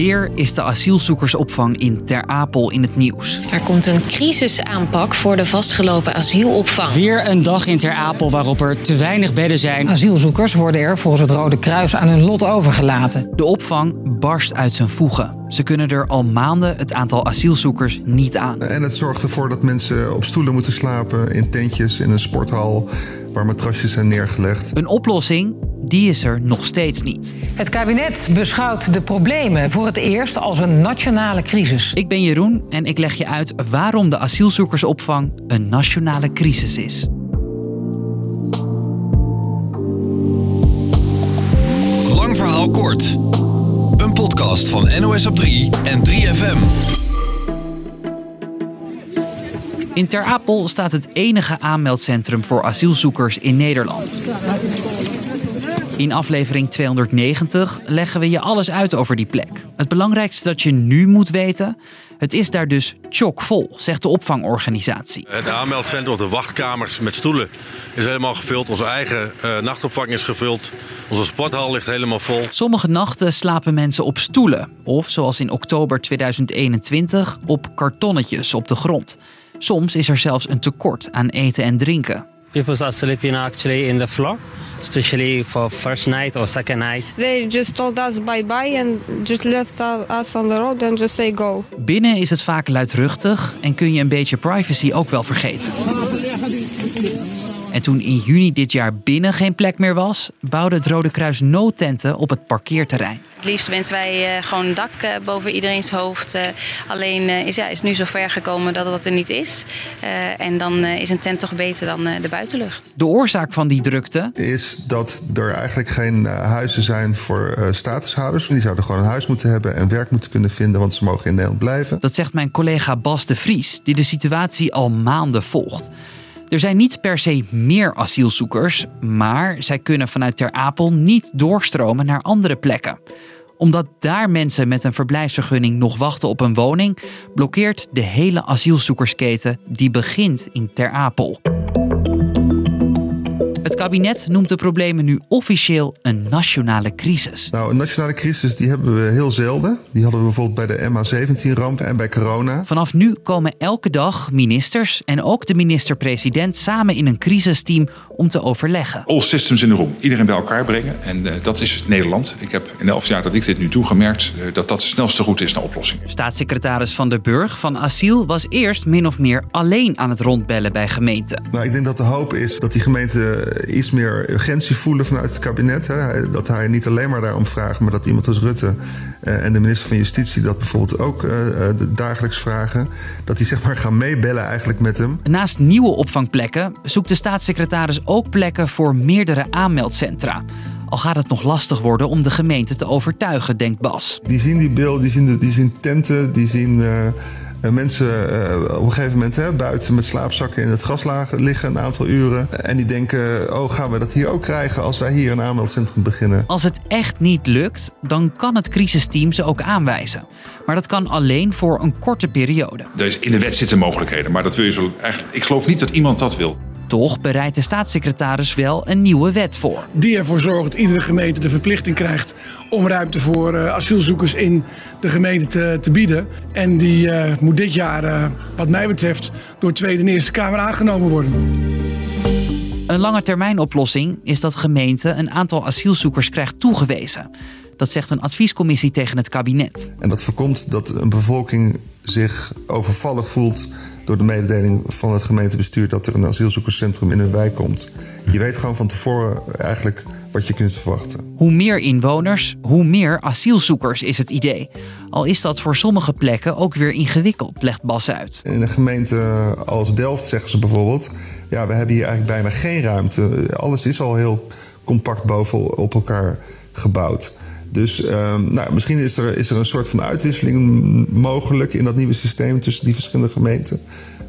Alweer is de asielzoekersopvang in Ter Apel in het nieuws. Er komt een crisisaanpak voor de vastgelopen asielopvang. Weer een dag in Ter Apel waarop er te weinig bedden zijn. Asielzoekers worden er volgens het Rode Kruis aan hun lot overgelaten. De opvang barst uit zijn voegen. Ze kunnen er al maanden het aantal asielzoekers niet aan. En het zorgt ervoor dat mensen op stoelen moeten slapen, in tentjes, in een sporthal, waar matrasjes zijn neergelegd. Een oplossing, die is er nog steeds niet. Het kabinet beschouwt de problemen voor het eerst als een nationale crisis. Ik ben Jeroen en ik leg je uit waarom de asielzoekersopvang een nationale crisis is. Lang verhaal kort. Een podcast van NOS op 3 en 3FM. In Ter Apel staat het enige aanmeldcentrum voor asielzoekers in Nederland. In aflevering 290 leggen we je alles uit over die plek. Het belangrijkste dat je nu moet weten: het is daar dus chockvol, zegt de opvangorganisatie. Het aanmeldcentrum, of de wachtkamers met stoelen, is helemaal gevuld. Onze eigen uh, nachtopvang is gevuld. Onze sporthal ligt helemaal vol. Sommige nachten slapen mensen op stoelen. Of zoals in oktober 2021 op kartonnetjes op de grond. Soms is er zelfs een tekort aan eten en drinken. People are sleeping actually in the floor, especially for first night or second night. They just told us bye bye and just left us on the road and just say go. Binnen is het vaak luidruchtig en kun je een beetje privacy ook wel vergeten. En toen in juni dit jaar binnen geen plek meer was, bouwde het Rode Kruis noodtenten op het parkeerterrein. Het liefst wensen wij uh, gewoon een dak uh, boven iedereen's hoofd. Uh, alleen is, ja, is nu zo ver gekomen dat dat er niet is. en dan is een tent toch beter dan de buitenlucht. De oorzaak van die drukte is dat er eigenlijk geen huizen zijn voor statushouders. Die zouden gewoon een huis moeten hebben en werk moeten kunnen vinden, want ze mogen in Nederland blijven. Dat zegt mijn collega Bas de Vries, die de situatie al maanden volgt. Er zijn niet per se meer asielzoekers, maar zij kunnen vanuit Ter Apel niet doorstromen naar andere plekken. Omdat daar mensen met een verblijfsvergunning nog wachten op een woning, blokkeert de hele asielzoekersketen die begint in Ter Apel. Het kabinet noemt de problemen nu officieel een nationale crisis. Nou, een nationale crisis die hebben we heel zelden. Die hadden we bijvoorbeeld bij de MH17-ramp en bij corona. Vanaf nu komen elke dag ministers en ook de minister-president samen in een crisisteam om te overleggen. All systems in the room. Iedereen bij elkaar brengen. En uh, dat is Nederland. Ik heb in de elf jaar dat ik dit nu doe gemerkt uh, dat dat de snelste route is naar oplossing. Staatssecretaris Van der Burg van Asiel was eerst min of meer alleen aan het rondbellen bij gemeenten. Nou, ik denk dat de hoop is dat die gemeenten iets meer urgentie voelen vanuit het kabinet. Hè. Dat hij niet alleen maar daarom vraagt, maar dat iemand als Rutte uh, en de minister van Justitie dat bijvoorbeeld ook uh, dagelijks vragen. Dat die zeg maar gaan meebellen eigenlijk met hem. Naast nieuwe opvangplekken zoekt de staatssecretaris ook plekken voor meerdere aanmeldcentra. Al gaat het nog lastig worden om de gemeente te overtuigen, denkt Bas. Die zien die beeld, die zien, de, die zien tenten, die zien uh, mensen uh, op een gegeven moment hè, buiten met slaapzakken in het gras liggen een aantal uren. En die denken, oh gaan we dat hier ook krijgen als wij hier een aanmeldcentrum beginnen. Als het echt niet lukt, dan kan het crisisteam ze ook aanwijzen. Maar dat kan alleen voor een korte periode. In de wet zitten mogelijkheden, maar dat wil je zo eigenlijk. Ik geloof niet dat iemand dat wil. Toch bereidt de staatssecretaris wel een nieuwe wet voor. Die ervoor zorgt dat iedere gemeente de verplichting krijgt om ruimte voor uh, asielzoekers in de gemeente te, te bieden. En die uh, moet dit jaar, uh, wat mij betreft, door de Tweede en Eerste Kamer aangenomen worden. Een lange termijn oplossing is dat gemeente een aantal asielzoekers krijgt toegewezen. Dat zegt een adviescommissie tegen het kabinet. En dat voorkomt dat een bevolking zich overvallen voelt door de mededeling van het gemeentebestuur dat er een asielzoekerscentrum in hun wijk komt. Je weet gewoon van tevoren eigenlijk wat je kunt verwachten. Hoe meer inwoners, hoe meer asielzoekers is het idee. Al is dat voor sommige plekken ook weer ingewikkeld, legt Bas uit. In een gemeente als Delft zeggen ze bijvoorbeeld: ja, we hebben hier eigenlijk bijna geen ruimte. Alles is al heel compact boven op elkaar gebouwd. Dus um, nou, misschien is er, is er een soort van uitwisseling mogelijk in dat nieuwe systeem tussen die verschillende gemeenten.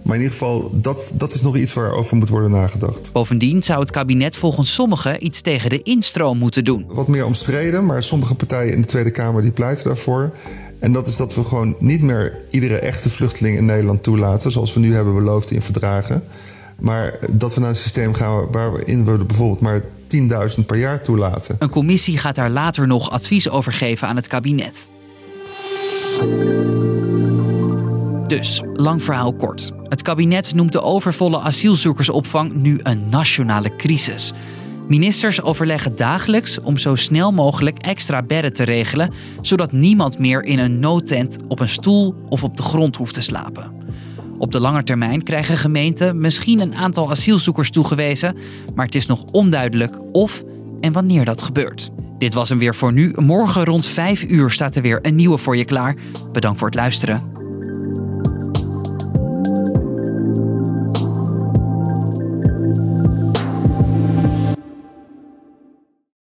Maar in ieder geval, dat, dat is nog iets waarover moet worden nagedacht. Bovendien zou het kabinet volgens sommigen iets tegen de instroom moeten doen. Wat meer omstreden, maar sommige partijen in de Tweede Kamer die pleiten daarvoor. En dat is dat we gewoon niet meer iedere echte vluchteling in Nederland toelaten, zoals we nu hebben beloofd in verdragen. Maar dat we naar een systeem gaan waarin we bijvoorbeeld maar 10.000 per jaar toelaten. Een commissie gaat daar later nog advies over geven aan het kabinet. Dus, lang verhaal kort. Het kabinet noemt de overvolle asielzoekersopvang nu een nationale crisis. Ministers overleggen dagelijks om zo snel mogelijk extra bedden te regelen, zodat niemand meer in een noodtent op een stoel of op de grond hoeft te slapen. Op de lange termijn krijgen gemeenten misschien een aantal asielzoekers toegewezen, maar het is nog onduidelijk of en wanneer dat gebeurt. Dit was hem weer voor nu. Morgen rond 5 uur staat er weer een nieuwe voor je klaar. Bedankt voor het luisteren.